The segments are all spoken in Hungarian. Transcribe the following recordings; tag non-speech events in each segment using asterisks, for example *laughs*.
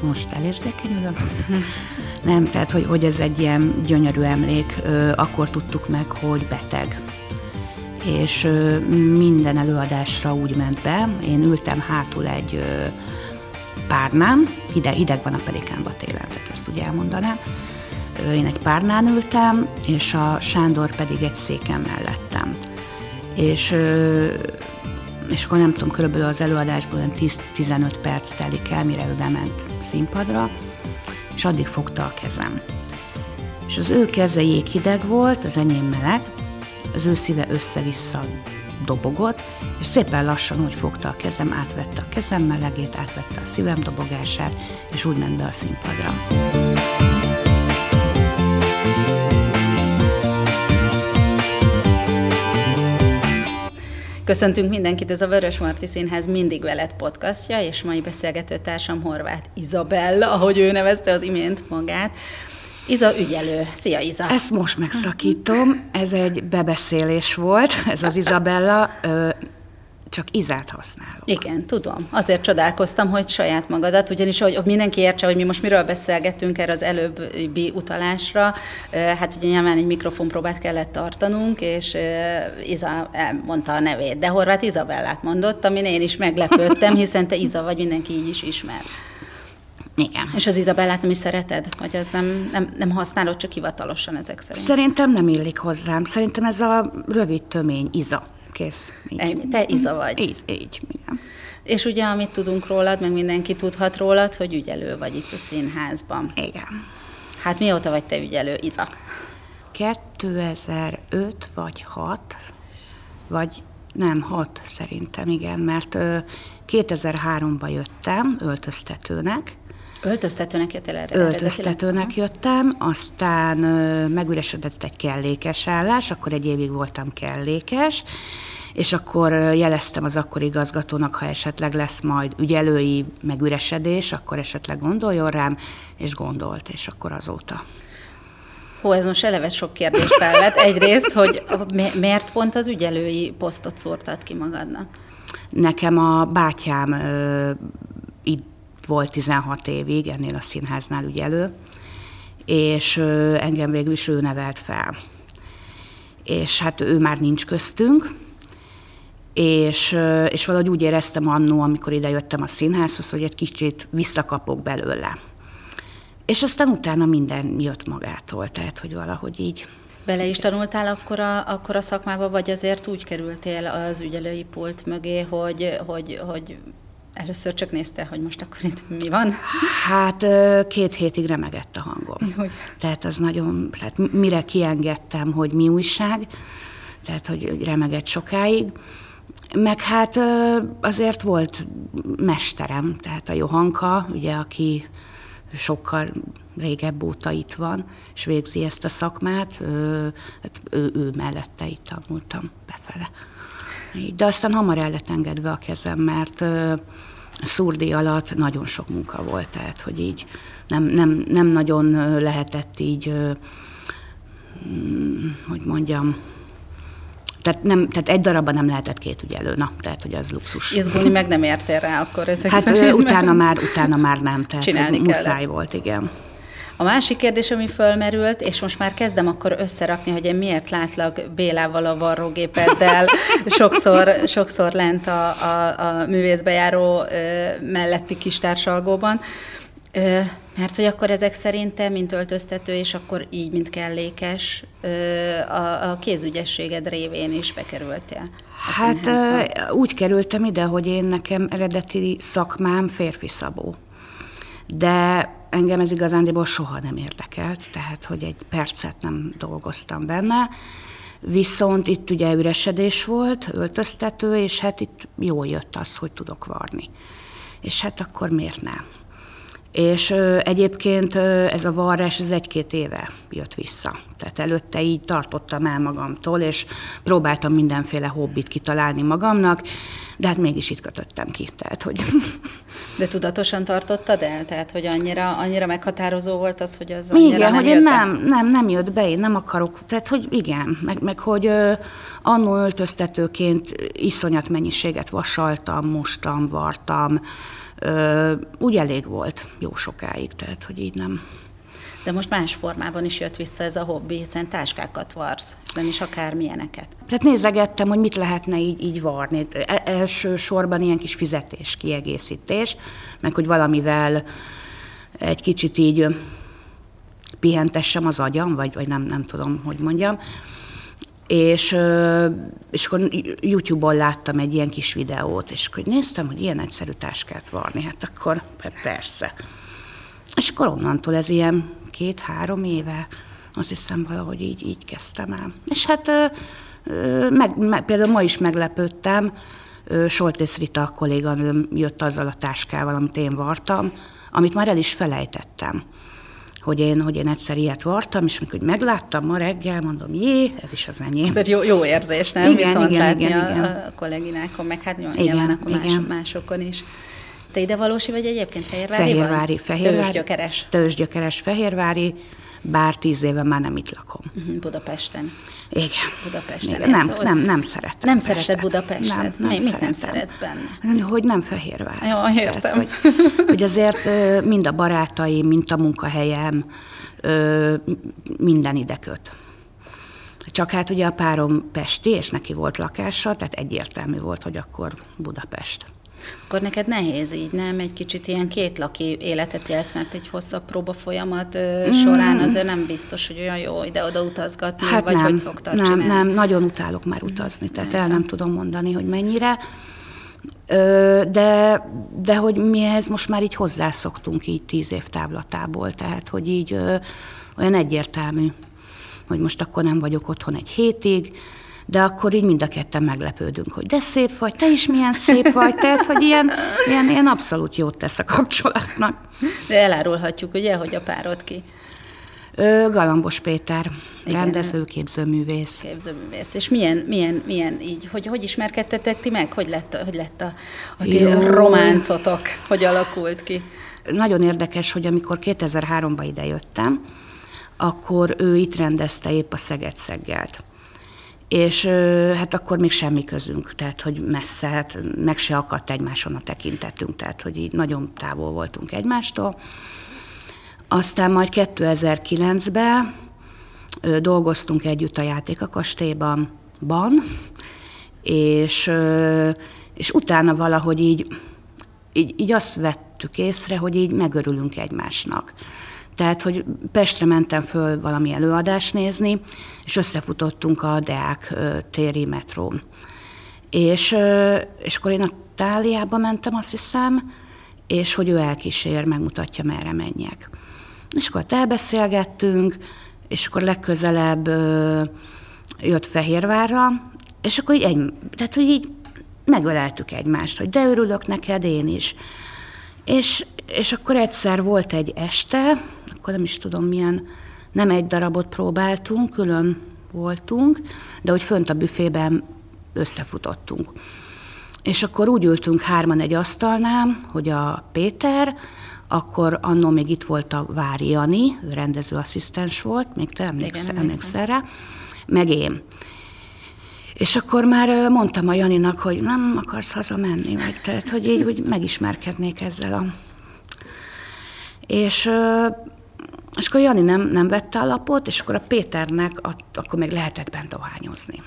most elérzékenyülök. Nem, tehát, hogy, hogy ez egy ilyen gyönyörű emlék, akkor tudtuk meg, hogy beteg. És minden előadásra úgy ment be, én ültem hátul egy párnám, hideg, hideg van a pelikánba télen, tehát ezt ugye elmondanám. Én egy párnán ültem, és a Sándor pedig egy széken mellettem. És és akkor nem tudom, körülbelül az előadásból 10-15 perc telik el, mire ő bement színpadra, és addig fogta a kezem. És az ő keze jéghideg volt, az enyém meleg, az ő szíve össze-vissza dobogott, és szépen lassan úgy fogta a kezem, átvette a kezem melegét, átvette a szívem dobogását, és úgy ment be a színpadra. Köszöntünk mindenkit, ez a Vörös Marti Színház mindig veled podcastja, és mai beszélgető társam Horváth Izabella, ahogy ő nevezte az imént magát. Iza ügyelő. Szia, Iza! Ezt most megszakítom. Ez egy bebeszélés volt, ez az Izabella csak izát használok. Igen, tudom. Azért csodálkoztam, hogy saját magadat, ugyanis hogy mindenki értse, hogy mi most miről beszélgettünk erre az előbbi utalásra, hát ugye nyilván egy mikrofonpróbát kellett tartanunk, és Iza elmondta a nevét, de Horváth Izabellát mondott, amin én is meglepődtem, *laughs* hiszen te Iza vagy, mindenki így is ismer. Igen. És az Izabellát nem is szereted? Vagy az nem, nem, nem használod csak hivatalosan ezek szerint? Szerintem nem illik hozzám. Szerintem ez a rövid tömény Iza kész. Így. Ennyi. Te Iza vagy. Így, így, igen. És ugye, amit tudunk rólad, meg mindenki tudhat rólad, hogy ügyelő vagy itt a színházban. Igen. Hát mióta vagy te ügyelő, Iza? 2005 vagy 6, vagy nem, 6 szerintem, igen, mert 2003-ban jöttem öltöztetőnek, Öltöztetőnek jöttél erre? Öltöztetőnek jöttem, aztán megüresedett egy kellékes állás, akkor egy évig voltam kellékes, és akkor jeleztem az akkori igazgatónak, ha esetleg lesz majd ügyelői megüresedés, akkor esetleg gondoljon rám, és gondolt, és akkor azóta. Hó, ez most eleve sok kérdést felvet. Egyrészt, hogy miért pont az ügyelői posztot szórtad ki magadnak? Nekem a bátyám volt 16 évig ennél a színháznál ügyelő, és engem végül is ő nevelt fel. És hát ő már nincs köztünk, és, és valahogy úgy éreztem annó, amikor ide jöttem a színházhoz, hogy egy kicsit visszakapok belőle. És aztán utána minden jött magától, tehát hogy valahogy így. Bele is tanultál akkor a, akkor a szakmába, vagy azért úgy kerültél az ügyelői pult mögé, hogy, hogy, hogy Először csak nézte, hogy most akkor itt mi van? Hát két hétig remegett a hangom. *laughs* Hogy? Tehát az nagyon, tehát mire kiengedtem, hogy mi újság, tehát hogy remegett sokáig. Meg hát azért volt mesterem, tehát a Johanka, ugye, aki sokkal régebb óta itt van, és végzi ezt a szakmát, ő, hát ő, ő mellette itt tanultam befele. De aztán hamar el lett engedve a kezem, mert szurdi alatt nagyon sok munka volt, tehát hogy így nem, nem, nem nagyon lehetett így, mm, hogy mondjam, tehát, nem, tehát egy darabban nem lehetett két ügyelő, na, tehát hogy az luxus. Izgulni meg nem értél rá akkor ezek Hát szerint, utána már, utána már nem, tehát Csinálni muszáj kellett. volt, igen. A másik kérdés, ami fölmerült, és most már kezdem akkor összerakni, hogy én miért látlak Bélával a varrógépeddel *laughs* sokszor, sokszor lent a, a, a művészbejáró melletti kis társalgóban. Mert hogy akkor ezek szerint mint öltöztető, és akkor így, mint kellékes, a, a kézügyességed révén is bekerültél. Hát úgy kerültem ide, hogy én nekem eredeti szakmám férfi szabó. De engem ez igazándiból soha nem érdekelt, tehát hogy egy percet nem dolgoztam benne. Viszont itt ugye üresedés volt, öltöztető, és hát itt jól jött az, hogy tudok varni. És hát akkor miért nem? És egyébként ez a varrás ez egy-két éve jött vissza. Tehát előtte így tartottam el magamtól, és próbáltam mindenféle hobbit kitalálni magamnak, de hát mégis itt kötöttem ki. Tehát, hogy *laughs* De tudatosan tartottad el? Tehát, hogy annyira, annyira meghatározó volt az, hogy az annyira igen, nem hogy én nem, nem, nem jött be, én nem akarok. Tehát, hogy igen, meg, meg hogy annó öltöztetőként iszonyat mennyiséget vasaltam, mostam, vartam, úgy elég volt jó sokáig, tehát hogy így nem, de most más formában is jött vissza ez a hobbi, hiszen táskákat varsz, nem is akár milyeneket. Tehát nézegettem, hogy mit lehetne így, így varni. E- első sorban ilyen kis fizetés, kiegészítés, meg hogy valamivel egy kicsit így pihentessem az agyam, vagy, vagy nem, nem tudom, hogy mondjam. És, és akkor YouTube-on láttam egy ilyen kis videót, és akkor néztem, hogy ilyen egyszerű táskát varni, hát akkor hát persze. És akkor onnantól ez ilyen két-három éve, azt hiszem valahogy így, így kezdtem el. És hát meg, meg, például ma is meglepődtem, Soltész Rita kolléganőm jött azzal a táskával, amit én vartam, amit már el is felejtettem hogy én, hogy én egyszer ilyet vartam, és mikor megláttam ma reggel, mondom, jé, ez is az enyém. Ez egy jó, jó érzés, nem? Igen, Viszont igen, látni igen, a, igen. a kolléginákon, meg hát igen, nyilván akkor igen. Más, másokon is. Te ide valósi vagy egyébként Fehérvári? Fehérvári, Fehérvári. Tőzsgyökeres. Tőzsgyökeres, Fehérvári, bár tíz éve már nem itt lakom. Uh-huh, Budapesten. Igen. Budapesten. Igen. Nem, nem, nem, nem szeretem Nem Pestet. szereted Budapestet? Nem, nem Mi, mit nem szeretsz benne? Hogy nem Fehérvár. Jó, értem. Tehát, hogy, hogy azért mind a barátaim, mind a munkahelyem, minden ide köt. Csak hát ugye a párom pesti, és neki volt lakása, tehát egyértelmű volt, hogy akkor Budapest. Akkor neked nehéz így, nem? Egy kicsit ilyen kétlaki életet jelsz, mert egy hosszabb próba folyamat ö, során azért nem biztos, hogy olyan jó ide-oda utazgatni, hát vagy nem, hogy szoktad nem, csinálni. Nem, nagyon utálok már utazni, tehát Persze. el nem tudom mondani, hogy mennyire. Ö, de, de hogy mi ehhez most már így hozzászoktunk így tíz év távlatából, tehát hogy így ö, olyan egyértelmű, hogy most akkor nem vagyok otthon egy hétig, de akkor így mind a ketten meglepődünk, hogy de szép vagy, te is milyen szép vagy, tehát, hogy ilyen, ilyen, ilyen abszolút jót tesz a kapcsolatnak. De elárulhatjuk, ugye, hogy a párod ki? Galambos Péter, Igen. rendező, képzőművész. Képzőművész. És milyen, milyen, milyen így, hogy, hogy ismerkedtetek ti meg? Hogy lett, hogy lett a, a ti románcotok? Hogy alakult ki? Nagyon érdekes, hogy amikor 2003-ban idejöttem, akkor ő itt rendezte épp a Szeged Szeggelt és hát akkor még semmi közünk, tehát hogy messze, hát meg se akadt egymáson a tekintetünk, tehát hogy így nagyon távol voltunk egymástól. Aztán majd 2009-ben dolgoztunk együtt a játékakastélyban, ban, és, és utána valahogy így, így, így azt vettük észre, hogy így megörülünk egymásnak. Tehát, hogy Pestre mentem föl valami előadást nézni, és összefutottunk a Deák téri metrón. És, és akkor én a Táliába mentem, azt hiszem, és hogy ő elkísér, megmutatja, merre menjek. És akkor elbeszélgettünk, és akkor legközelebb jött Fehérvárra, és akkor így, egy, tehát, hogy így megöleltük egymást, hogy de örülök neked, én is. És, és akkor egyszer volt egy este, akkor nem is tudom milyen, nem egy darabot próbáltunk, külön voltunk, de hogy fönt a büfében összefutottunk. És akkor úgy ültünk hárman egy asztalnál, hogy a Péter, akkor annó még itt volt a Vári Jani, rendezőasszisztens volt, még te emlékszel rá, meg én. És akkor már mondtam a Janinak, hogy nem akarsz hazamenni, vagy tehát, hogy így hogy megismerkednék ezzel a... És és akkor Jani nem, nem vette a lapot, és akkor a Péternek ad, akkor még lehetett bent dohányozni.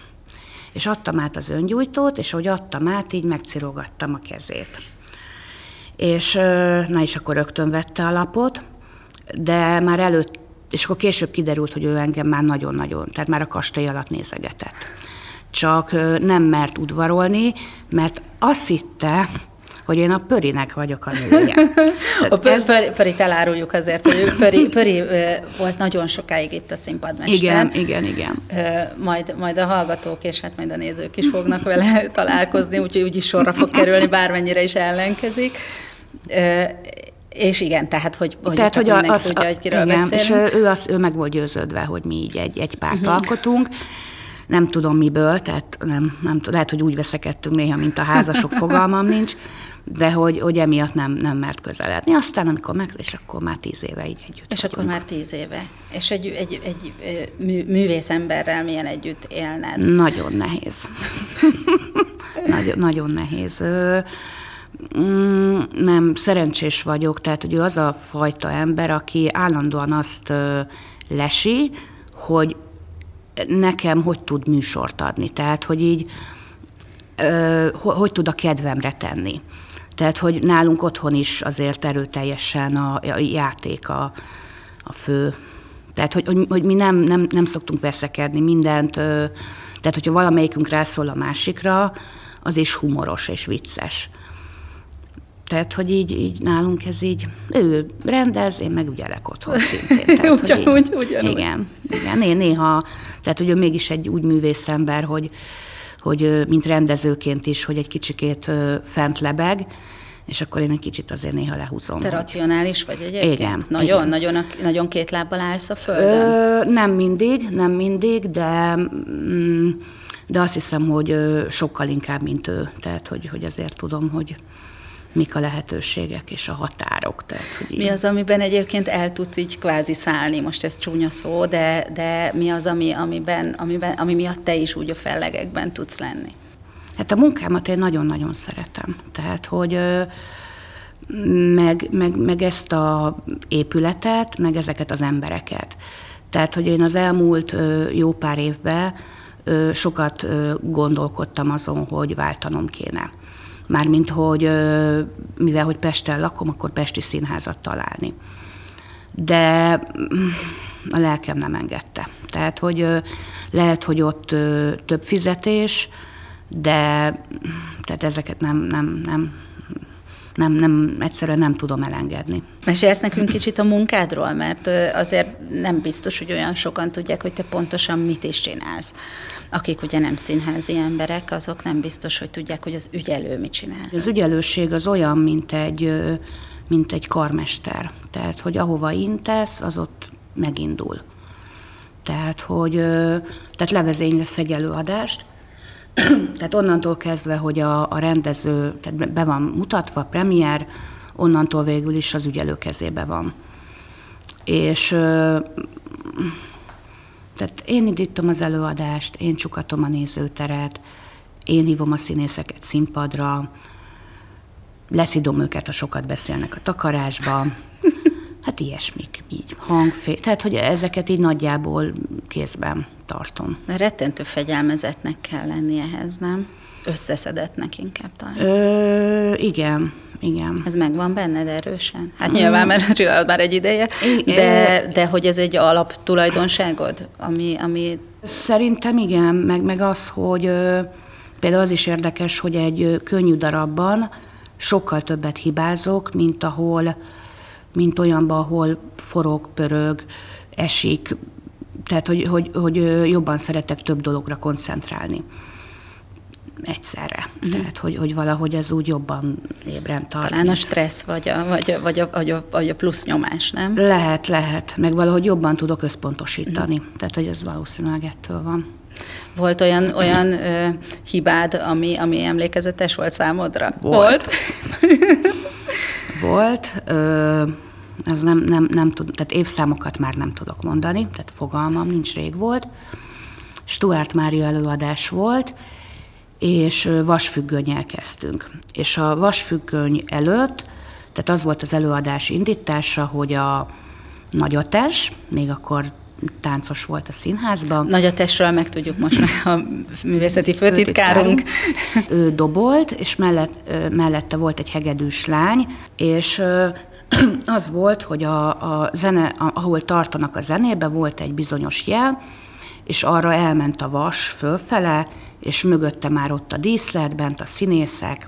És adtam át az öngyújtót, és ahogy adtam át, így megcirogattam a kezét. És na és akkor rögtön vette a lapot, de már előtt, és akkor később kiderült, hogy ő engem már nagyon-nagyon, tehát már a kastély alatt nézegetett. Csak nem mert udvarolni, mert azt hitte, hogy én a Pörinek vagyok a nője. *laughs* a pö- pöri, Pörit eláruljuk azért, hogy Pöri, Pöri volt nagyon sokáig itt a színpadmester. Igen, igen, igen. Majd, majd a hallgatók és hát majd a nézők is fognak vele *laughs* találkozni, úgyhogy úgyis sorra fog kerülni, bármennyire is ellenkezik. És igen, tehát hogy, hogy, tehát, hogy az, tudja, hogy kiről igen, beszélünk. És ő, az, ő meg volt győződve, hogy mi így egy, egy párt uh-huh. alkotunk, nem tudom miből, tehát nem, nem, lehet, hogy úgy veszekedtünk néha, mint a házasok, fogalmam nincs, de hogy, hogy emiatt nem, nem mert közeledni. Aztán, amikor meg, és akkor már tíz éve így együtt És vagyunk. akkor már tíz éve. És egy, egy, egy mű, művész emberrel milyen együtt élned? Nagyon nehéz. *laughs* nagyon, nagyon nehéz. Mm, nem, szerencsés vagyok, tehát hogy az a fajta ember, aki állandóan azt lesi, hogy nekem hogy tud műsort adni. Tehát, hogy így hogy tud a kedvemre tenni. Tehát, hogy nálunk otthon is azért erőteljesen a, a játék a, a fő. Tehát, hogy, hogy, hogy mi nem, nem, nem szoktunk veszekedni mindent, tehát, hogyha valamelyikünk rászól a másikra, az is humoros és vicces. Tehát, hogy így, így nálunk ez így, ő rendez, én meg ügyelek otthon *laughs* szintén. Tehát, ugyanúgy, így, ugyanúgy. Igen, igen, én néha, tehát, hogy ő mégis egy úgy művész ember, hogy, hogy mint rendezőként is, hogy egy kicsikét fent lebeg, és akkor én egy kicsit azért néha lehúzom. Te racionális vagy egyébként? Igen. Nagyon, igen. nagyon, nagyon két lábbal állsz a földön? Ö, nem mindig, nem mindig, de, mm, de azt hiszem, hogy sokkal inkább, mint ő. Tehát, hogy, hogy azért tudom, hogy mik a lehetőségek és a határok. Tehát, hogy mi az, amiben egyébként el tudsz így kvázi szállni? Most ez csúnya szó, de, de mi az, ami, amiben, amiben, ami miatt te is úgy a fellegekben tudsz lenni? Hát a munkámat én nagyon-nagyon szeretem. Tehát, hogy meg, meg, meg ezt a épületet, meg ezeket az embereket. Tehát, hogy én az elmúlt jó pár évben sokat gondolkodtam azon, hogy váltanom kéne. Mármint, hogy mivel hogy Pesten lakom, akkor Pesti színházat találni. De mm, a lelkem nem engedte. Tehát, hogy lehet, hogy ott több fizetés, de tehát ezeket nem, nem, nem, nem, nem, egyszerűen nem tudom elengedni. Mesélsz nekünk kicsit a munkádról, mert azért nem biztos, hogy olyan sokan tudják, hogy te pontosan mit is csinálsz. Akik ugye nem színházi emberek, azok nem biztos, hogy tudják, hogy az ügyelő mit csinál. Az ügyelőség az olyan, mint egy, mint egy karmester. Tehát, hogy ahova intesz, az ott megindul. Tehát, hogy tehát levezény lesz egy előadást, tehát onnantól kezdve, hogy a, a rendező tehát be van mutatva, premier, onnantól végül is az ügyelő kezébe van. És tehát én indítom az előadást, én csukatom a nézőteret, én hívom a színészeket színpadra, leszidom őket, ha sokat beszélnek a takarásba, hát ilyesmik, így hangfé, tehát hogy ezeket így nagyjából kézben tartom. Rettentő fegyelmezetnek kell lenni ehhez, nem? Összeszedetnek inkább talán. Ö, igen, igen. Ez megvan benned erősen? Hát nyilván, mert *laughs* csinálod már egy ideje, de, de hogy ez egy alaptulajdonságod, ami, ami... Szerintem igen, meg, meg az, hogy például az is érdekes, hogy egy könnyű darabban sokkal többet hibázok, mint ahol, mint olyanban, ahol forog, pörög, esik, tehát, hogy, hogy, hogy jobban szeretek több dologra koncentrálni egyszerre. Mm. Tehát, hogy, hogy valahogy ez úgy jobban ébren tart. Talán a stressz, vagy a, vagy, a, vagy, a, vagy, a, vagy a plusz nyomás, nem? Lehet, lehet. Meg valahogy jobban tudok összpontosítani. Mm. Tehát, hogy ez valószínűleg ettől van. Volt olyan, olyan ö, hibád, ami, ami emlékezetes volt számodra? Volt. Volt. Ö, ez nem, nem, nem tud, tehát évszámokat már nem tudok mondani, tehát fogalmam nincs, rég volt. Stuart Mária előadás volt, és vasfüggönyel kezdtünk. És a vasfüggöny előtt, tehát az volt az előadás indítása, hogy a nagyatás, még akkor táncos volt a színházban. Nagyatesről meg tudjuk most már a művészeti főtitkárunk. Ő dobolt, és mellett, mellette volt egy hegedűs lány, és *clears throat* az volt, hogy a, a zene, ahol tartanak a zenébe, volt egy bizonyos jel, és arra elment a vas fölfele, és mögötte már ott a díszlet, bent a színészek,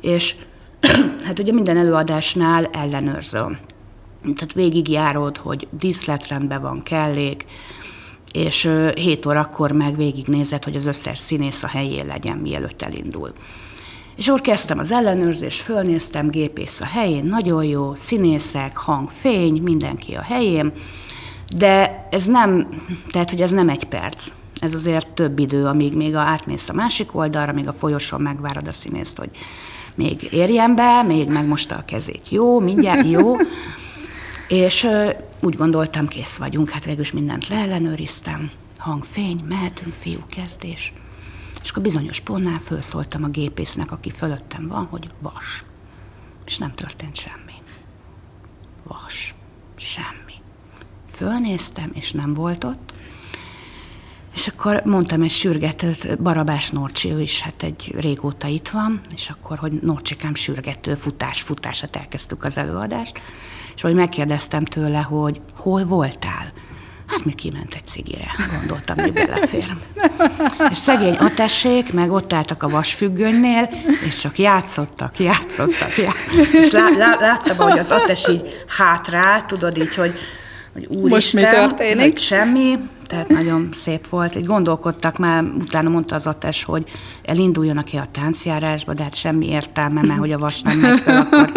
és *clears throat* hát ugye minden előadásnál ellenőrzöm. Tehát végigjárod, hogy díszletrendben van kellék, és 7 órakor meg végignézed, hogy az összes színész a helyén legyen, mielőtt elindul. És akkor kezdtem az ellenőrzést, fölnéztem, gépész a helyén, nagyon jó, színészek, hang, fény, mindenki a helyén, de ez nem, tehát hogy ez nem egy perc. Ez azért több idő, amíg még a, átmész a másik oldalra, még a folyosón megvárod a színészt, hogy még érjen be, még megmosta a kezét. Jó, mindjárt jó. És úgy gondoltam, kész vagyunk, hát végül is mindent leellenőriztem. Hangfény, mehetünk, fiú, kezdés. És akkor bizonyos pontnál felszóltam a gépésznek, aki fölöttem van, hogy vas. És nem történt semmi. Vas. Semmi. Fölnéztem, és nem volt ott. És akkor mondtam egy sürgetőt, Barabás Norcsi, ő is hát egy régóta itt van, és akkor, hogy Norcsikám sürgető, futás, futását elkezdtük az előadást, és hogy megkérdeztem tőle, hogy hol voltál? Hát mi kiment egy cigire, gondoltam, hogy belefér. És szegény atessék, meg ott álltak a vasfüggönynél, és csak játszottak, játszottak, játszottak. És lá, lá, láttam, hogy az atesi hátrál, tudod így, hogy, hogy úristen, Most mi történik? Semmi, tehát nagyon szép volt. Így gondolkodtak már, utána mondta az ates, hogy elinduljon ki a táncjárásba, de hát semmi értelme, mert hogy a vas nem megy fel, akkor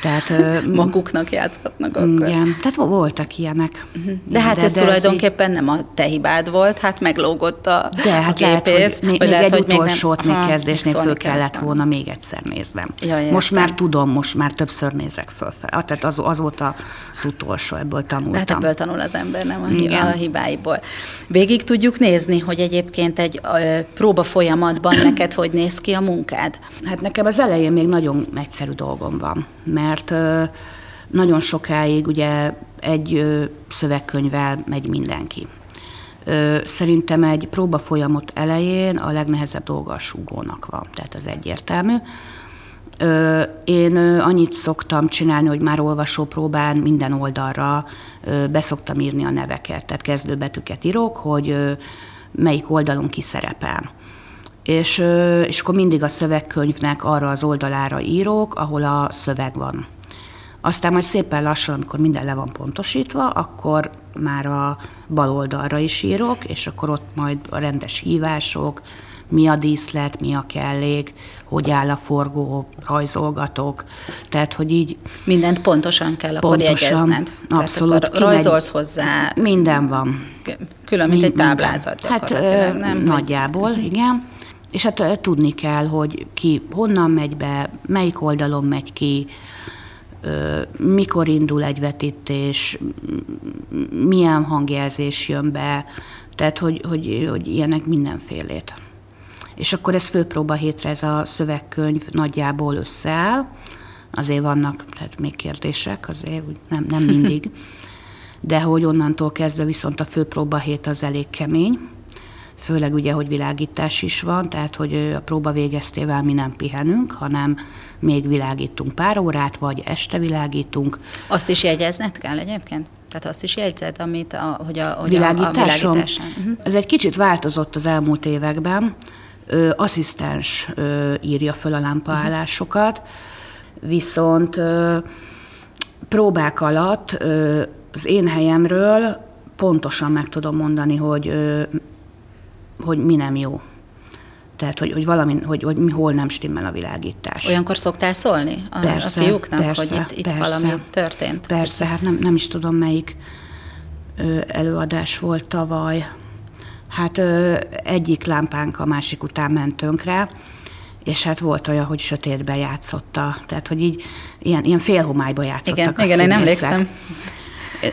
tehát, Maguknak játszhatnak akkor. Igen, tehát voltak ilyenek. Uh-huh. De hát de, ez de tulajdonképpen ez így... nem a te hibád volt, hát meglógott a, de, hát a gépész. Lehet, hogy még, lehet, egy hogy utolsót még, nem, még kezdésnél föl kellett volna még egyszer néznem. Ja, most már tudom, most már többször nézek fölfel. Ah, tehát az, az volt az utolsó, ebből tanultam. Hát ebből tanul az ember, nem a, Igen. a hibáiból. Végig tudjuk nézni, hogy egyébként egy ö, próba folyamatban neked hogy néz ki a munkád? Hát nekem az elején még nagyon egyszerű dolgom van, mert mert nagyon sokáig ugye egy szövegkönyvvel megy mindenki. Szerintem egy próba folyamat elején a legnehezebb dolga a súgónak van, tehát az egyértelmű. Én annyit szoktam csinálni, hogy már olvasó próbán minden oldalra beszoktam írni a neveket, tehát kezdőbetűket írok, hogy melyik oldalon ki szerepel. És, és akkor mindig a szövegkönyvnek arra az oldalára írok, ahol a szöveg van. Aztán majd szépen lassan, amikor minden le van pontosítva, akkor már a bal oldalra is írok, és akkor ott majd a rendes hívások, mi a díszlet, mi a kellék, hogy áll a forgó, rajzolgatok. Tehát, hogy így... Mindent pontosan kell akkor jegyezned. Abszolút. akkor rajzolsz hozzá. Minden van. Külön, mint egy táblázat Hát nem? nagyjából, igen. És hát tudni kell, hogy ki honnan megy be, melyik oldalon megy ki, mikor indul egy vetítés, milyen hangjelzés jön be, tehát hogy, hogy, hogy ilyenek mindenfélét. És akkor ez főpróba hétre ez a szövegkönyv nagyjából összeáll, azért vannak tehát még kérdések, azért nem, nem mindig, *laughs* de hogy onnantól kezdve viszont a főpróba hét az elég kemény, főleg ugye, hogy világítás is van, tehát hogy a próba végeztével mi nem pihenünk, hanem még világítunk pár órát, vagy este világítunk. Azt is jegyezned kell egyébként? Tehát azt is jegyzed, amit a, hogy a, hogy világításom? A, a uh-huh. Ez egy kicsit változott az elmúlt években. Ö, asszisztens ö, írja föl a lámpaállásokat, uh-huh. viszont ö, próbák alatt ö, az én helyemről pontosan meg tudom mondani, hogy ö, hogy mi nem jó. Tehát, hogy, hogy valami, hogy, hogy mi hol nem stimmel a világítás. Olyankor szoktál szólni a, persze, a fiúknak, persze, hogy itt, itt persze, valami történt? Persze, hát nem, nem is tudom, melyik ö, előadás volt tavaly. Hát ö, egyik lámpánk a másik után ment tönkre, és hát volt olyan, hogy sötétbe játszotta, tehát hogy így ilyen, ilyen félhomályba játszottak igen, a Igen, én emlékszem.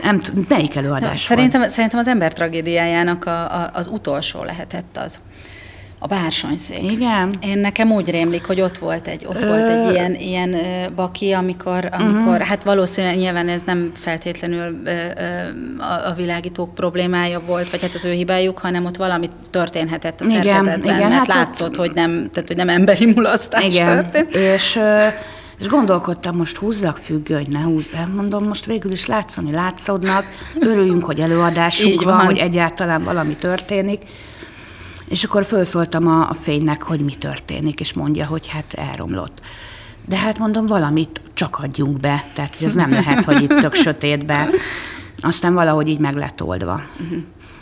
Nem tudom, melyik előadás ja, szerintem, szerintem az ember tragédiájának a, a, az utolsó lehetett az. A bársonyszék. Igen. Én nekem úgy rémlik, hogy ott volt egy, ott Ö... volt egy ilyen, ilyen ö, baki, amikor, amikor uh-huh. hát valószínűleg nyilván ez nem feltétlenül ö, ö, a, a világítók problémája volt, vagy hát az ő hibájuk, hanem ott valami történhetett a igen, szervezetben, igen, mert hát látszott, ott... hogy nem, tehát, hogy nem emberi mulasztás igen. történt. És és gondolkodtam, most húzzak függöny, ne húzz el. Mondom, most végül is látszani látszódnak, örüljünk, hogy előadásunk van, van, hogy egyáltalán valami történik. És akkor felszóltam a, a fénynek, hogy mi történik, és mondja, hogy hát elromlott. De hát mondom, valamit csak adjunk be, tehát ez nem lehet, hogy itt tök sötétbe. Aztán valahogy így meg lett oldva.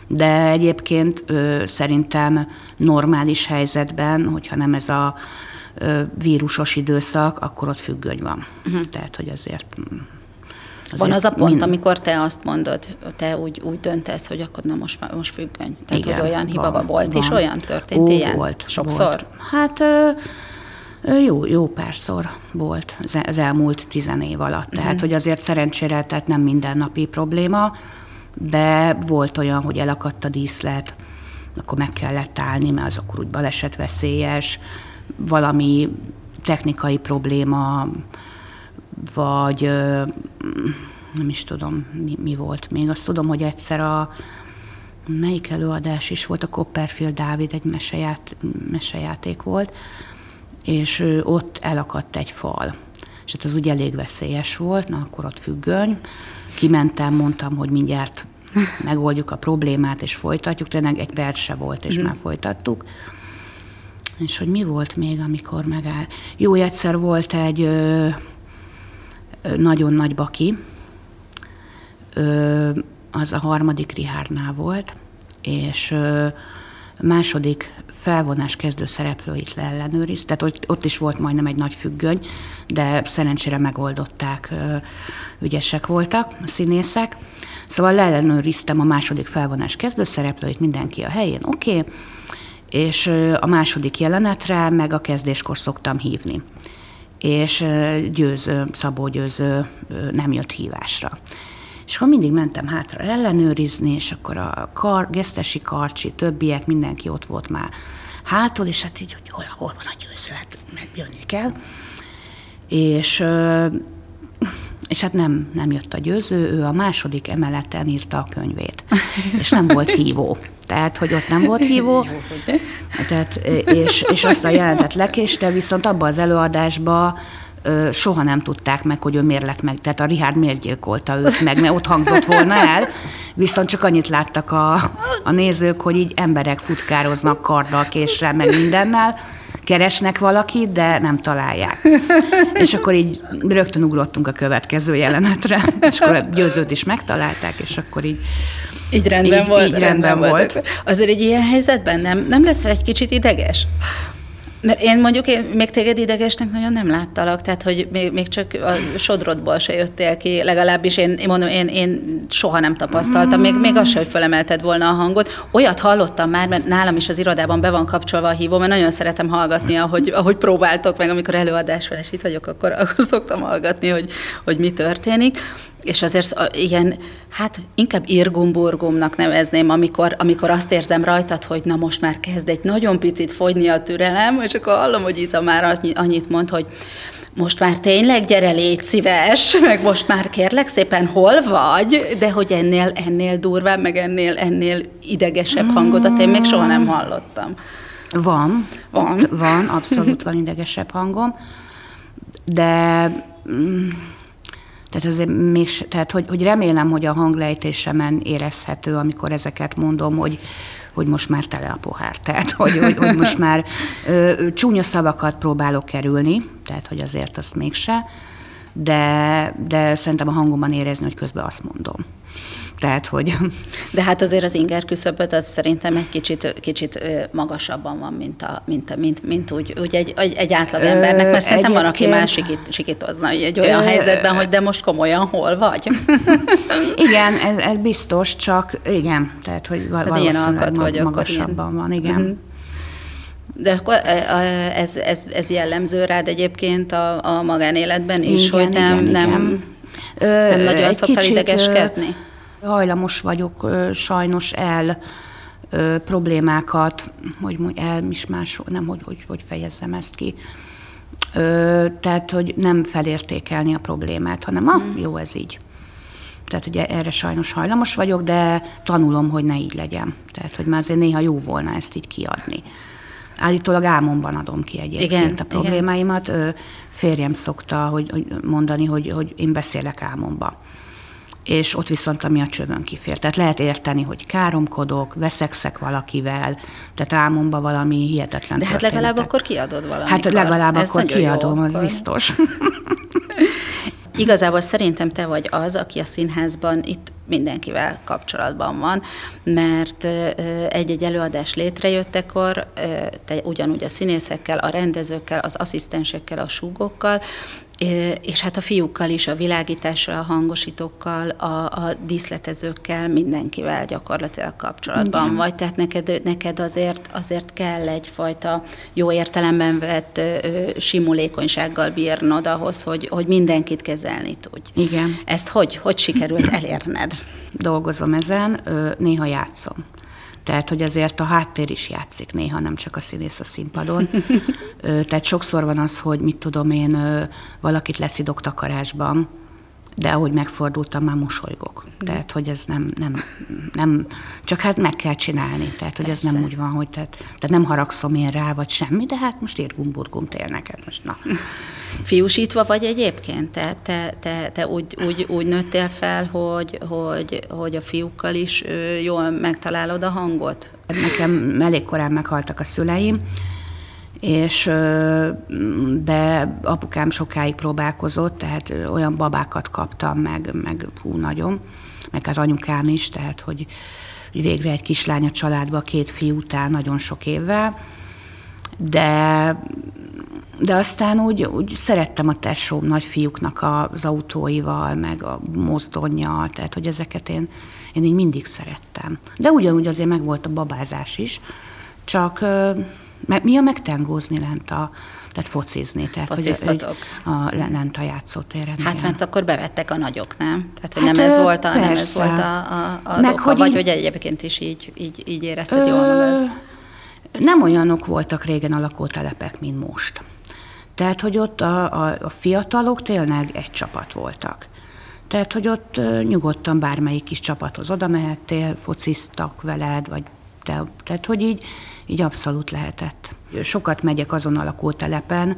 De egyébként ö, szerintem normális helyzetben, hogyha nem ez a vírusos időszak, akkor ott függöny van. Uh-huh. Tehát, hogy azért mm, Azért Van az a pont, mind... amikor te azt mondod, te úgy, úgy döntesz, hogy akkor na most, most függöny. Tehát, Igen, hogy olyan hiba van, volt, van. és olyan történt Ó, ilyen? Volt. Sokszor? Volt. Hát jó, jó párszor volt az elmúlt tizen év alatt. Tehát, uh-huh. hogy azért szerencsére, tehát nem mindennapi probléma, de volt olyan, hogy elakadt a díszlet, akkor meg kellett állni, mert az akkor úgy balesetveszélyes, valami technikai probléma, vagy nem is tudom, mi, mi volt még. Azt tudom, hogy egyszer a melyik előadás is volt, a Copperfield Dávid egy meseját, mesejáték volt, és ott elakadt egy fal. És hát az úgy elég veszélyes volt, na akkor ott függöny. Kimentem, mondtam, hogy mindjárt megoldjuk a problémát, és folytatjuk. Tényleg egy perc se volt, és mm. már folytattuk. És hogy mi volt még, amikor megáll? Jó, egyszer volt egy ö, nagyon nagy baki, ö, az a harmadik Rihárnál volt, és ö, második felvonás kezdő szereplőit leellenőriz, tehát ott, ott is volt majdnem egy nagy függöny, de szerencsére megoldották, ügyesek voltak színészek. Szóval leellenőriztem a második felvonás kezdő szereplőit, mindenki a helyén, oké, okay, és a második jelenetre meg a kezdéskor szoktam hívni. És győző, Szabó győző nem jött hívásra. És akkor mindig mentem hátra ellenőrizni, és akkor a kar, gesztesi karcsi, többiek, mindenki ott volt már hátul, és hát így, hogy hol, hol van a győző, hát megjönni kell. És, és hát nem, nem jött a győző, ő a második emeleten írta a könyvét, *laughs* és nem volt hívó. Tehát, hogy ott nem volt *laughs* hívó, tehát, és, és azt a jelentet lekéste, viszont abban az előadásban soha nem tudták meg, hogy ő miért lett meg, tehát a Richard miért gyilkolta őt meg, mert ott hangzott volna el, viszont csak annyit láttak a, a nézők, hogy így emberek futkároznak karddal, késsel, meg mindennel, keresnek valakit, de nem találják. És akkor így rögtön ugrottunk a következő jelenetre, és akkor győzőt is megtalálták, és akkor így így rendben így, volt. Így rendben, rendben volt. Azért egy ilyen helyzetben nem, nem lesz egy kicsit ideges? Mert én mondjuk én még téged idegesnek nagyon nem láttalak, tehát hogy még, még csak a sodrodból se jöttél ki, legalábbis én, én mondom, én, én soha nem tapasztaltam, még, még az se, hogy fölemelted volna a hangot. Olyat hallottam már, mert nálam is az irodában be van kapcsolva a hívó, mert nagyon szeretem hallgatni, ahogy, ahogy próbáltok, meg amikor előadás van, és itt vagyok, akkor, akkor szoktam hallgatni, hogy, hogy mi történik és azért igen, hát inkább irgumburgumnak nevezném, amikor, amikor azt érzem rajtad, hogy na most már kezd egy nagyon picit fogyni a türelem, és akkor hallom, hogy Iza már annyit mond, hogy most már tényleg gyere, légy szíves, *laughs* meg most már kérlek szépen, hol vagy, de hogy ennél, ennél durvább, meg ennél, ennél idegesebb hangodat én még soha nem hallottam. Van. Van. Van, abszolút van idegesebb hangom, de mm, tehát, azért még, tehát hogy, hogy remélem, hogy a hanglejtésemen érezhető, amikor ezeket mondom, hogy, hogy most már tele a pohár. Tehát, hogy, hogy, hogy most már ö, csúnya szavakat próbálok kerülni, tehát, hogy azért azt mégse, de, de szerintem a hangomban érezni, hogy közben azt mondom. Tehát, hogy... De hát azért az inger küszöböt az szerintem egy kicsit, kicsit magasabban van, mint, a, mint, mint, mint úgy, úgy egy, egy, egy átlag embernek, mert szerintem van, aki más sikít, sikítozna egy olyan ö, helyzetben, hogy de most komolyan hol vagy? *laughs* igen, ez, ez biztos, csak igen, tehát, hogy hát valószínűleg vagy, magasabban ilyen. van, igen. Uh-huh. De akkor ez, ez, ez jellemző rád egyébként a, a magánéletben is, igen, hogy nem, igen, nem, igen. nem Ö, nagyon szoktál kicsit, idegeskedni? Hajlamos vagyok sajnos el problémákat, hogy el is más, nem, hogy, hogy, hogy fejezzem ezt ki. Ö, tehát, hogy nem felértékelni a problémát, hanem ah, mm. jó, ez így. Tehát ugye erre sajnos hajlamos vagyok, de tanulom, hogy ne így legyen. Tehát, hogy már azért néha jó volna ezt így kiadni. Állítólag álmomban adom ki egyébként igen, a problémáimat. Igen. Férjem szokta hogy, hogy mondani, hogy, hogy én beszélek álmomban és ott viszont ami a csövön kifér. Tehát lehet érteni, hogy káromkodok, veszekszek valakivel, tehát álmomban valami hihetetlen De hát legalább akkor kiadod valamit. Hát legalább Ez akkor kiadom, jó, az akkor. biztos. *laughs* *laughs* Igazából szerintem te vagy az, aki a színházban itt mindenkivel kapcsolatban van, mert egy-egy előadás létrejöttekor te ugyanúgy a színészekkel, a rendezőkkel, az asszisztensekkel, a súgokkal, és hát a fiúkkal is, a világítással, a hangosítókkal, a, a díszletezőkkel, mindenkivel gyakorlatilag kapcsolatban Igen. vagy. Tehát neked, neked azért, azért kell egyfajta jó értelemben vett ö, simulékonysággal bírnod ahhoz, hogy, hogy mindenkit kezelni tudj. Igen. Ezt hogy, hogy sikerült elérned? Dolgozom ezen, néha játszom. Tehát, hogy azért a háttér is játszik néha, nem csak a színész a színpadon. *laughs* Tehát sokszor van az, hogy mit tudom én, valakit leszidok takarásban, de ahogy megfordultam, már mosolygok. Tehát, hogy ez nem, nem, nem, csak hát meg kell csinálni. Tehát, hogy Persze. ez nem úgy van, hogy tehát, tehát nem haragszom én rá, vagy semmi, de hát most érgumburgum tél neked most, na. Fiúsítva vagy egyébként? Tehát te, te, te úgy, úgy, úgy nőttél fel, hogy, hogy, hogy a fiúkkal is jól megtalálod a hangot? Nekem elég korán meghaltak a szüleim, és de apukám sokáig próbálkozott, tehát olyan babákat kaptam meg, meg hú, nagyon, meg hát anyukám is, tehát hogy, hogy végre egy kislány a családba, két fiú után nagyon sok évvel, de de aztán úgy, úgy szerettem a tesóm nagyfiúknak az autóival, meg a mozdonyjal, tehát hogy ezeket én, én így mindig szerettem. De ugyanúgy azért meg volt a babázás is, csak mi a megtengózni lent a, tehát focizni. Tehát, hogy a, a, lent a játszótéren. Hát igen. mert akkor bevettek a nagyok, nem? Tehát, hogy hát, nem, ez volt a, nem ez volt a, a, az Meg, oka, hogy vagy így, hogy egyébként is így, így, így érezted ö, jól magad? Nem olyanok voltak régen a lakótelepek, mint most. Tehát, hogy ott a, a, a fiatalok tényleg egy csapat voltak. Tehát, hogy ott nyugodtan bármelyik kis csapathoz oda mehettél, fociztak veled, vagy te, tehát, hogy így így abszolút lehetett. Sokat megyek azon a lakótelepen,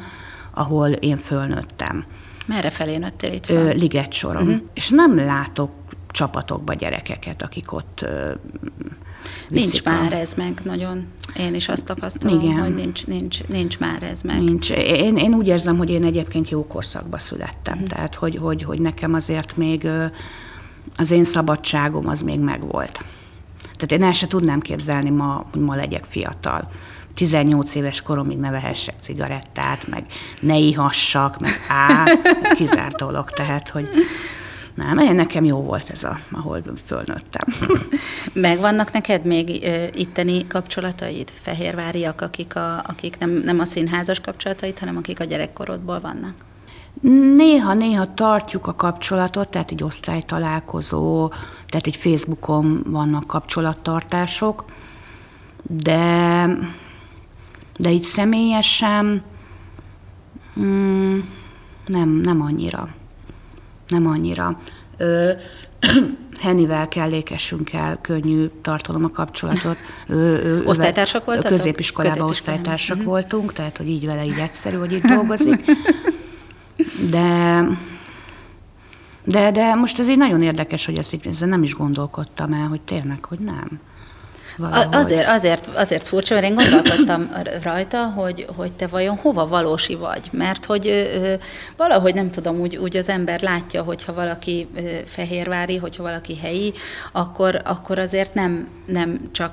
ahol én fölnőttem. Merre felé nőttél itt fel? Liget soron. Uh-huh. És nem látok csapatokba gyerekeket, akik ott Nincs a... már ez meg nagyon. Én is azt tapasztalom, Igen. hogy nincs, nincs, nincs már ez meg. Nincs. Én, én úgy érzem, hogy én egyébként jó korszakba születtem. Uh-huh. Tehát, hogy, hogy, hogy nekem azért még az én szabadságom az még megvolt. Tehát én el se tudnám képzelni ma, hogy ma legyek fiatal. 18 éves koromig ne vehessek cigarettát, meg ne ihassak, meg á, kizárt dolog, tehát, hogy nem, nekem jó volt ez, a, ahol fölnőttem. *laughs* Megvannak neked még itteni kapcsolataid, fehérváriak, akik, a, akik nem, nem a színházas kapcsolataid, hanem akik a gyerekkorodból vannak? Néha-néha tartjuk a kapcsolatot, tehát egy osztálytalálkozó, tehát egy Facebookon vannak kapcsolattartások, de, de így személyesen mm, nem, nem annyira. Nem annyira. Ö, *clears throat* Hennivel kellékesünk el, könnyű tartalom a kapcsolatot. Ő, ő, osztálytársak voltatok? Középiskolában osztálytársak uh-huh. voltunk, tehát hogy így vele így egyszerű, hogy itt dolgozik. *laughs* De, de, de most ez így nagyon érdekes, hogy ezt így, ezzel nem is gondolkodtam el, hogy tényleg, hogy nem. Valahogy. Azért, azért, azért furcsa, mert én gondolkodtam rajta, hogy, hogy te vajon hova valósi vagy. Mert hogy ö, valahogy nem tudom, úgy, úgy az ember látja, hogyha valaki ö, fehérvári, hogyha valaki helyi, akkor, akkor azért nem, nem csak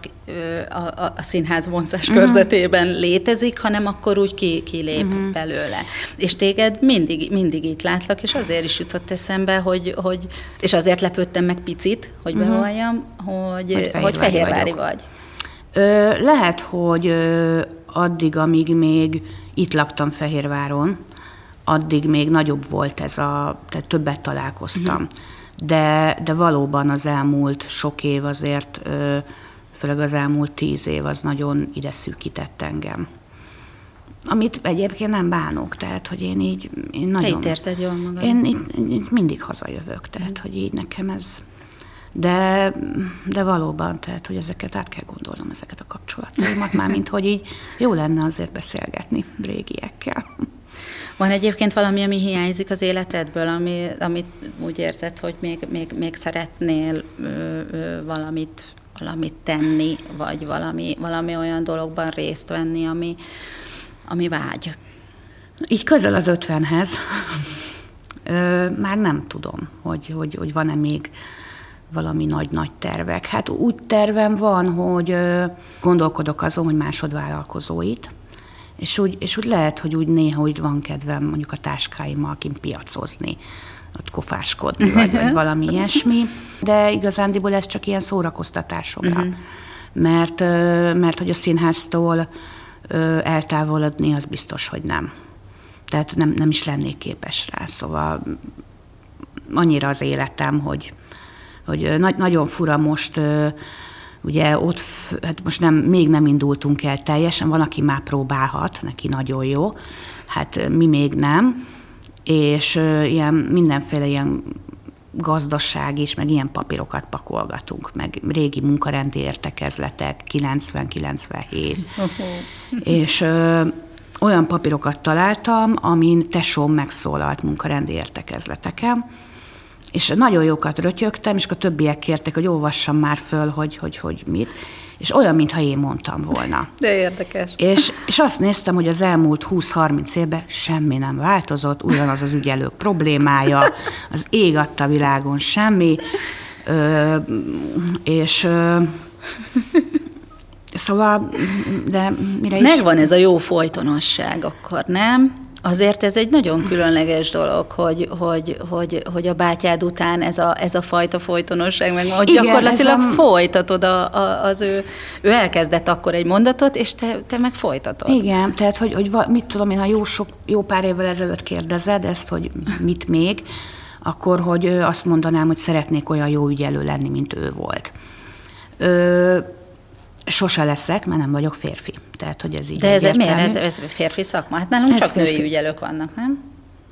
a, a színház vonzás uh-huh. körzetében létezik, hanem akkor úgy ki, kilép uh-huh. belőle. És téged mindig, mindig itt látlak, és azért is jutott eszembe, hogy, hogy és azért lepődtem meg picit, hogy uh-huh. bevalljam, hogy, hogy, hogy fehérvári vagy. Ö, lehet, hogy ö, addig, amíg még itt laktam Fehérváron, addig még nagyobb volt ez a, tehát többet találkoztam. Uh-huh. De, de valóban az elmúlt sok év azért, ö, főleg az elmúlt tíz év az nagyon ide szűkített engem. Amit egyébként nem bánok, tehát, hogy én így... Én nagyon, Te itt érzed jól magad? Én itt, itt mindig hazajövök, tehát, hogy így nekem ez de, de valóban, tehát, hogy ezeket át kell gondolnom, ezeket a kapcsolataimat, *laughs* már mint hogy így jó lenne azért beszélgetni régiekkel. Van egyébként valami, ami hiányzik az életedből, ami, amit úgy érzed, hogy még, még, még szeretnél ö, ö, valamit, valamit tenni, vagy valami, valami olyan dologban részt venni, ami, ami vágy? Így közel az ötvenhez. Már nem tudom, hogy, hogy, hogy van-e még valami nagy-nagy tervek. Hát úgy tervem van, hogy gondolkodok azon, hogy másodvállalkozóit, és úgy, és úgy lehet, hogy úgy néha úgy van kedvem mondjuk a táskáimmal kint piacozni, ott kofáskodni, vagy, vagy *laughs* valami ilyesmi, de igazándiból ez csak ilyen szórakoztatásokra. Uh-huh. Mert, mert hogy a színháztól eltávolodni, az biztos, hogy nem. Tehát nem, nem is lennék képes rá, szóval annyira az életem, hogy, hogy nagy, nagyon fura most Ugye ott, hát most nem, még nem indultunk el teljesen, van, aki már próbálhat, neki nagyon jó, hát mi még nem, és ilyen mindenféle ilyen gazdaság is, meg ilyen papírokat pakolgatunk, meg régi munkarendi értekezletek, 90-97. és ö, olyan papírokat találtam, amin tesóm megszólalt munkarendi értekezleteken, és nagyon jókat rötyögtem, és a többiek kértek, hogy olvassam már föl, hogy, hogy, hogy mit és olyan, mintha én mondtam volna. De érdekes. És, és azt néztem, hogy az elmúlt 20-30 évben semmi nem változott, ugyanaz az ügyelők problémája, az ég adta világon semmi, ö, és ö, Szóval, de mire is... Megvan ez a jó folytonosság akkor, nem? Azért ez egy nagyon különleges dolog, hogy, hogy, hogy, hogy a bátyád után ez a, ez a fajta folytonosság, meg hogy Igen, gyakorlatilag a... folytatod a, a, az ő, ő elkezdett akkor egy mondatot, és te, te meg folytatod. Igen, tehát hogy, hogy mit tudom én, ha jó, sok, jó pár évvel ezelőtt kérdezed ezt, hogy mit még, akkor hogy azt mondanám, hogy szeretnék olyan jó ügyelő lenni, mint ő volt. Ö, sose leszek, mert nem vagyok férfi. Tehát, hogy ez így De ez miért? Ez, ez férfi szakma? Hát nálunk ez csak férfi. női ügyelők vannak, nem?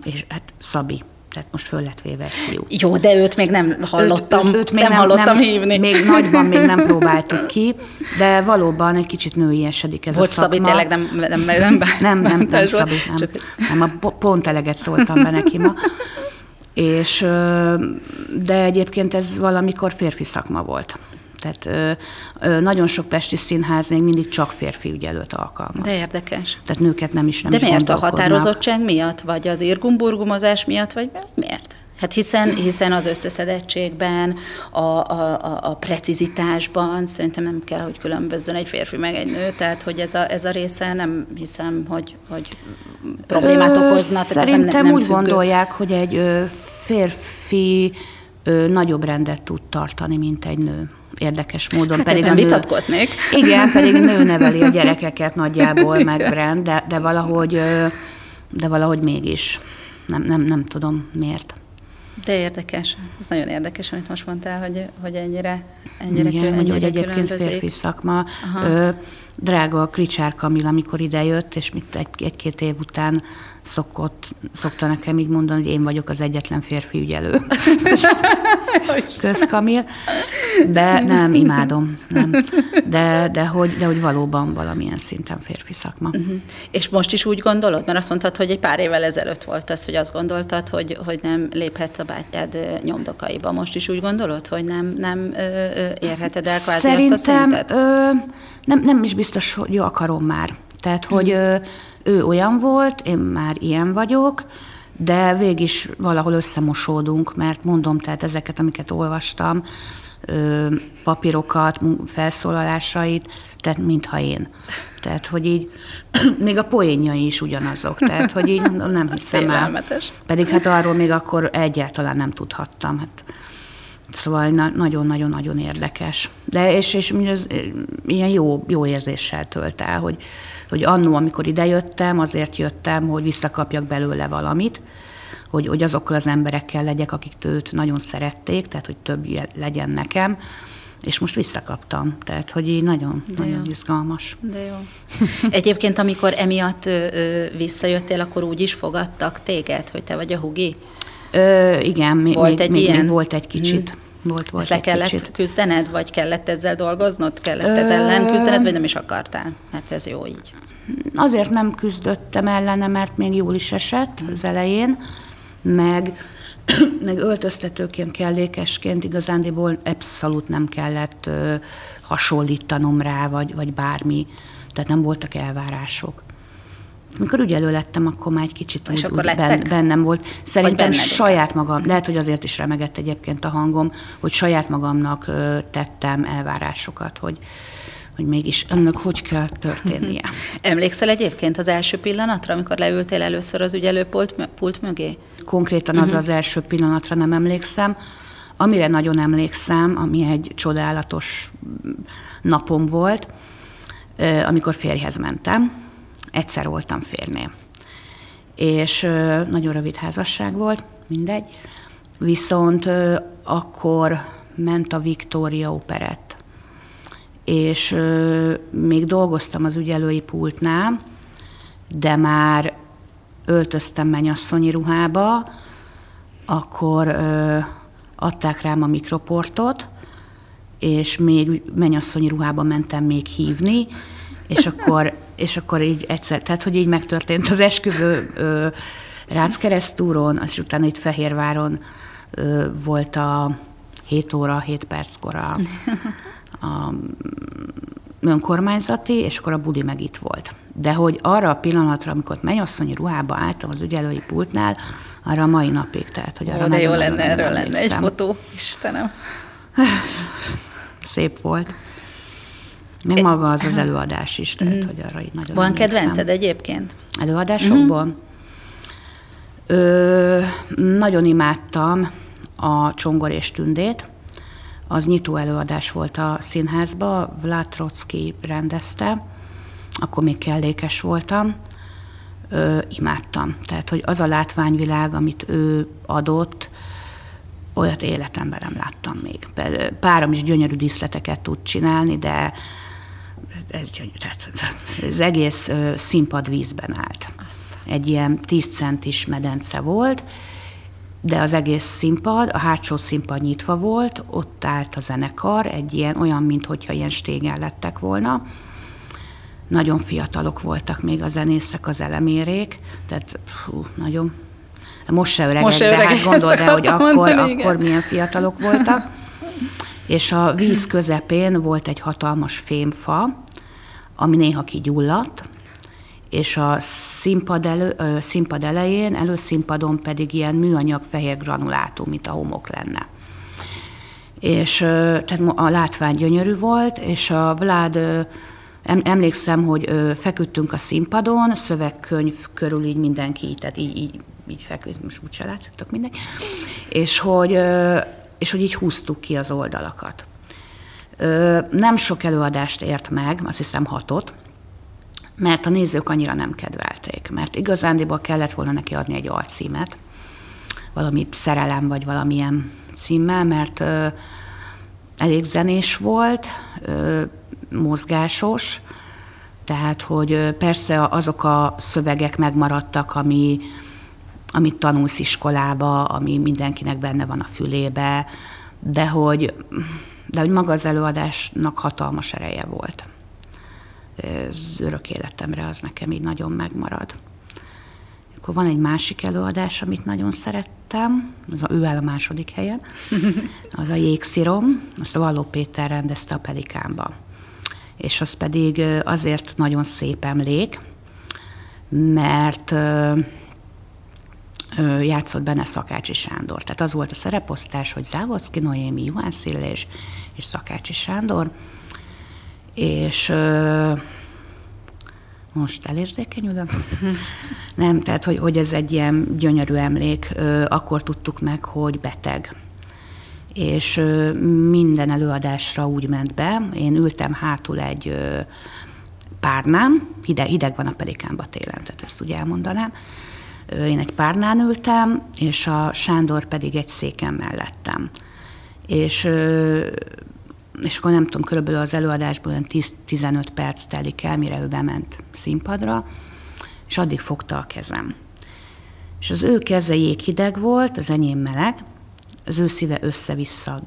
És hát Szabi, tehát most föl lett véve egy fiú. Jó, de őt még nem hallottam, őt, őt, őt még nem, nem hallottam nem, hívni. Még nagyban még nem *laughs* próbáltuk ki, de valóban egy kicsit nőiesedik ez Bocs, a szakma. Szabi, tényleg nem, nem, nem, nem, *laughs* nem, nem, nem Szabi, nem, csak... nem, a pont eleget szóltam be neki ma. És, de egyébként ez valamikor férfi szakma volt. Tehát ö, ö, nagyon sok pesti színház még mindig csak férfi ügyelőt alkalmaz. De érdekes. Tehát nőket nem is nem De is miért a határozottság miatt, vagy az irgumburgumozás miatt, vagy miért? Hát hiszen, hiszen az összeszedettségben, a, a, a, a precizitásban szerintem nem kell, hogy különbözzön egy férfi meg egy nő, tehát hogy ez a, ez a része nem hiszem, hogy, hogy problémát okozna. Szerintem nem, nem úgy függő. gondolják, hogy egy ö, férfi ö, nagyobb rendet tud tartani, mint egy nő érdekes módon. Hát pedig a nő, vitatkoznék. Igen, pedig nő *laughs* neveli a gyerekeket nagyjából, meg Brand, de, de valahogy, de valahogy mégis. Nem, nem, nem tudom miért. De érdekes, ez nagyon érdekes, amit most mondtál, hogy, hogy ennyire, ennyire, Igen, kül, ennyire hogy egyébként férfi szakma. Ö, drága a Kricsár Kamil, amikor idejött, és mit egy, egy-két év után szokott, szokta nekem így mondani, hogy én vagyok az egyetlen férfi ügyelő. *laughs* Kösz Kamil. De nem, imádom. Nem. De, de, hogy, de hogy valóban valamilyen szinten férfi szakma. Uh-huh. És most is úgy gondolod? Mert azt mondtad, hogy egy pár évvel ezelőtt volt az, hogy azt gondoltad, hogy, hogy nem léphetsz a bátyád nyomdokaiba. Most is úgy gondolod, hogy nem, nem ö, ö, érheted el kvázi Szerintem, azt a szintet? Ö, nem, nem is biztos, hogy akarom már. Tehát, hogy uh-huh. ő olyan volt, én már ilyen vagyok, de végig is valahol összemosódunk, mert mondom, tehát ezeket, amiket olvastam, papírokat, felszólalásait, tehát mintha én. Tehát, hogy így, *clears throat* még a poénjai is ugyanazok, tehát, hogy így nem hiszem el. Pedig hát arról még akkor egyáltalán nem tudhattam. Hát, Szóval nagyon-nagyon-nagyon érdekes. De és, és ez ilyen jó, jó érzéssel tölt el, hogy, hogy annó, amikor idejöttem, azért jöttem, hogy visszakapjak belőle valamit, hogy, hogy azokkal az emberekkel legyek, akik őt nagyon szerették, tehát hogy több legyen nekem, és most visszakaptam. Tehát, hogy így nagyon, De nagyon jó. izgalmas. De jó. Egyébként, amikor emiatt ö, ö, visszajöttél, akkor úgy is fogadtak téged, hogy te vagy a hugi? Ö, igen, volt még, egy még, ilyen? még volt egy kicsit. Hmm. Volt, volt Ezt le kellett kicsit. küzdened, vagy kellett ezzel dolgoznod? Kellett ez ellen küzdened, vagy nem is akartál? Mert ez jó így. Azért nem küzdöttem ellene, mert még jól is esett az elején, meg, *clears throat* meg öltöztetőként, kellékesként igazándiból abszolút nem kellett ö, hasonlítanom rá, vagy, vagy bármi. Tehát nem voltak elvárások. Amikor ügyelő lettem, akkor már egy kicsit úgy, akkor úgy ben, bennem volt. Szerintem saját magam, lehet, hogy azért is remegett egyébként a hangom, hogy saját magamnak tettem elvárásokat, hogy, hogy mégis ennek hogy kell történnie. *laughs* Emlékszel egyébként az első pillanatra, amikor leültél először az ügyelőpult pult mögé? Konkrétan az uh-huh. az első pillanatra nem emlékszem. Amire nagyon emlékszem, ami egy csodálatos napom volt, amikor férjhez mentem. Egyszer voltam férnél. És nagyon rövid házasság volt, mindegy. Viszont akkor ment a Victoria Operett és még dolgoztam az ügyelői pultnál, de már öltöztem mennyasszonyi ruhába, akkor ö, adták rám a mikroportot, és még mennyasszonyi ruhába mentem még hívni, és akkor, és akkor így egyszer, tehát hogy így megtörtént az esküvő ö, Ráckeresztúron, és utána itt Fehérváron ö, volt a 7 óra, 7 perckor a, a önkormányzati, és akkor a budi meg itt volt. De hogy arra a pillanatra, amikor mennyasszonyi ruhába álltam az ügyelői pultnál, arra a mai napig, tehát hogy arra Ó, de jó lenne, erről lenne egy fotó, Istenem. Szép volt. Meg maga az az előadás is, tehát mm. hogy arra így nagyon Van emlékszem. kedvenced egyébként? Előadásokból? Mm. Ö, nagyon imádtam a Csongor és Tündét. Az nyitó előadás volt a színházba, Vlad Trotsky rendezte, akkor még kellékes voltam. Ö, imádtam. Tehát, hogy az a látványvilág, amit ő adott, olyat életemben nem láttam még. Párom is gyönyörű díszleteket tud csinálni, de ez, tehát, az egész színpad vízben állt. Azt. Egy ilyen 10 centis medence volt, de az egész színpad, a hátsó színpad nyitva volt, ott állt a zenekar, egy ilyen, olyan, mintha ilyen stégen lettek volna. Nagyon fiatalok voltak még a zenészek, az elemérék, tehát hú, nagyon most se öregek, most se öregek de hát gondold el, hogy akkor, mondani, akkor milyen fiatalok voltak. És a víz közepén volt egy hatalmas fémfa, ami néha kigyulladt, és a színpad, elő, színpad elején, előszínpadon pedig ilyen műanyag fehér granulátum, mint a homok lenne. És tehát a látvány gyönyörű volt, és a Vlád, emlékszem, hogy feküdtünk a színpadon, szövegkönyv körül így mindenki, tehát így, így, így feküdt, most úgyse látszatok mindenki, és hogy, és hogy így húztuk ki az oldalakat. Nem sok előadást ért meg, azt hiszem hatot, mert a nézők annyira nem kedvelték, mert igazándiból kellett volna neki adni egy alcímet, valami szerelem vagy valamilyen címmel, mert elég zenés volt, mozgásos, tehát, hogy persze azok a szövegek megmaradtak, ami, amit tanulsz iskolába, ami mindenkinek benne van a fülébe, de hogy de hogy maga az előadásnak hatalmas ereje volt. Ez örök életemre az nekem így nagyon megmarad. Akkor van egy másik előadás, amit nagyon szerettem, az a, ő el a második helyen, *laughs* az a Jégszirom, azt a Valló Péter rendezte a Pelikánba. És az pedig azért nagyon szép emlék, mert játszott benne Szakácsi Sándor. Tehát az volt a szereposztás, hogy Závodszki Noémi, Juhán Szillés és Szakácsi Sándor. És most elérzékenyülök? *laughs* Nem, tehát hogy, hogy ez egy ilyen gyönyörű emlék. Akkor tudtuk meg, hogy beteg. És minden előadásra úgy ment be. Én ültem hátul egy párnám, hideg, hideg van a pelikánba télen, tehát ezt úgy elmondanám én egy párnán ültem, és a Sándor pedig egy széken mellettem. És, és akkor nem tudom, körülbelül az előadásból olyan 10-15 perc telik el, mire ő bement színpadra, és addig fogta a kezem. És az ő keze jéghideg volt, az enyém meleg, az ő szíve össze-vissza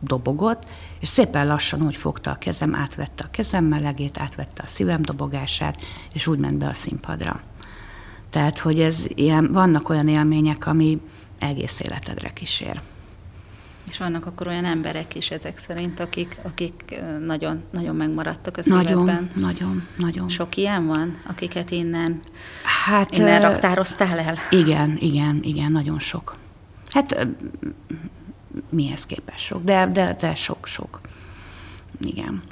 dobogott, és szépen lassan, hogy fogta a kezem, átvette a kezem melegét, átvette a szívem dobogását, és úgy ment be a színpadra. Tehát, hogy ez ilyen, vannak olyan élmények, ami egész életedre kísér. És vannak akkor olyan emberek is ezek szerint, akik, akik nagyon, nagyon megmaradtak a szívedben. Nagyon, nagyon, nagyon. Sok ilyen van, akiket innen, hát, innen raktároztál el? Igen, igen, igen, nagyon sok. Hát mihez képest sok, de, de, de sok-sok. Igen.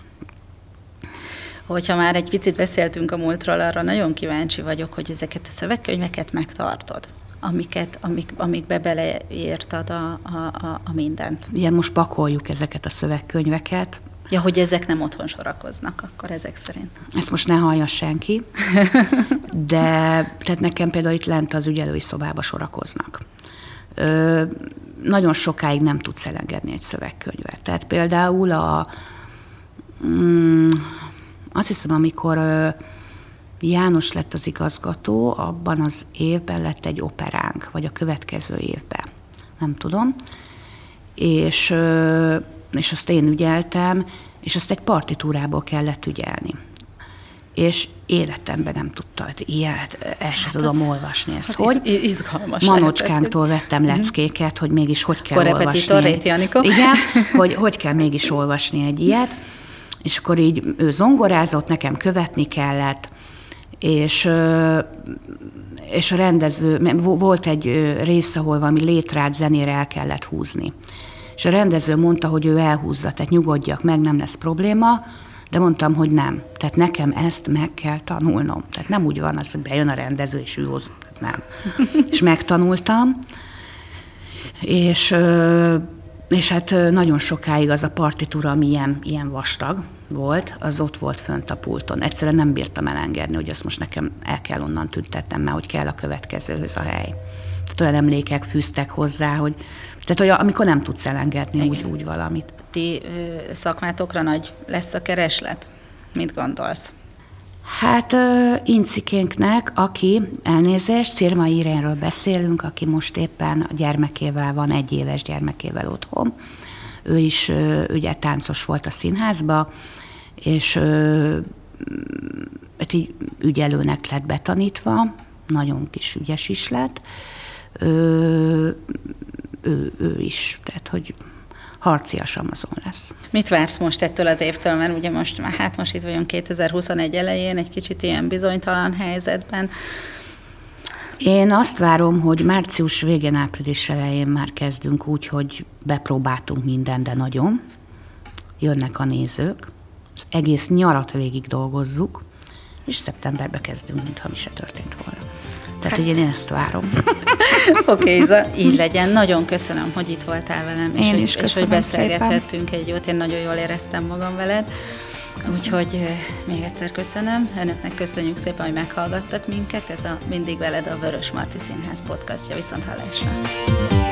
Hogyha már egy picit beszéltünk a múltról, arra nagyon kíváncsi vagyok, hogy ezeket a szövegkönyveket megtartod amiket, amik, amikbe beleírtad a, a, a, a mindent. Igen, most pakoljuk ezeket a szövegkönyveket. Ja, hogy ezek nem otthon sorakoznak, akkor ezek szerint. Ezt most ne hallja senki, *laughs* de tehát nekem például itt lent az ügyelői szobába sorakoznak. Ö, nagyon sokáig nem tudsz elengedni egy szövegkönyvet. Tehát például a, Mm, azt hiszem, amikor János lett az igazgató, abban az évben lett egy operánk, vagy a következő évben, nem tudom. És, és azt én ügyeltem, és azt egy partitúrából kellett ügyelni. És életemben nem tudta, hogy ilyet, el sem hát tudom az, olvasni ezt. Hogy? Izgalmas. Manocskánktól vettem mhm. leckéket, hogy mégis hogy kell olvasni. Egy, igen, *laughs* hogy hogy kell mégis olvasni egy ilyet. És akkor így ő zongorázott, nekem követni kellett, és és a rendező, volt egy rész, ahol valami létrát zenére el kellett húzni. És a rendező mondta, hogy ő elhúzza, tehát nyugodjak meg, nem lesz probléma, de mondtam, hogy nem. Tehát nekem ezt meg kell tanulnom. Tehát nem úgy van az, hogy bejön a rendező, és ő hoz, nem. *laughs* és megtanultam, és, és hát nagyon sokáig az a partitúra, ami ilyen, ilyen vastag volt, az ott volt fönt a pulton. Egyszerűen nem bírtam elengedni, hogy azt most nekem el kell onnan tüntetnem, mert hogy kell a következőhöz a hely. Tehát olyan emlékek fűztek hozzá, hogy tehát, hogy amikor nem tudsz elengedni úgy, úgy valamit. Ti szakmátokra nagy lesz a kereslet? Mit gondolsz? Hát Incikénknek, aki, elnézést, Szirma Irénről beszélünk, aki most éppen a gyermekével van, egy éves gyermekével otthon. Ő is ugye táncos volt a színházba, és hát így ügyelőnek lett betanítva, nagyon kis ügyes is lett, ő, ő, ő is, tehát hogy harcias Amazon lesz. Mit vársz most ettől az évtől, mert ugye most, hát most itt vagyunk 2021 elején, egy kicsit ilyen bizonytalan helyzetben. Én azt várom, hogy március végén, április elején már kezdünk úgy, hogy bepróbáltunk minden, de nagyon. Jönnek a nézők, az egész nyarat végig dolgozzuk, és szeptemberbe kezdünk, mintha mi se történt volna. Tehát hát. én ezt várom. *laughs* *laughs* Oké, okay, így legyen. Nagyon köszönöm, hogy itt voltál velem, és, én is és, és hogy beszélgethettünk szépen. egy jót. Én nagyon jól éreztem magam veled. Úgyhogy még egyszer köszönöm. Önöknek köszönjük szépen, hogy meghallgattak minket. Ez a Mindig veled a Vörös Marti Színház podcastja. Viszont hallásra.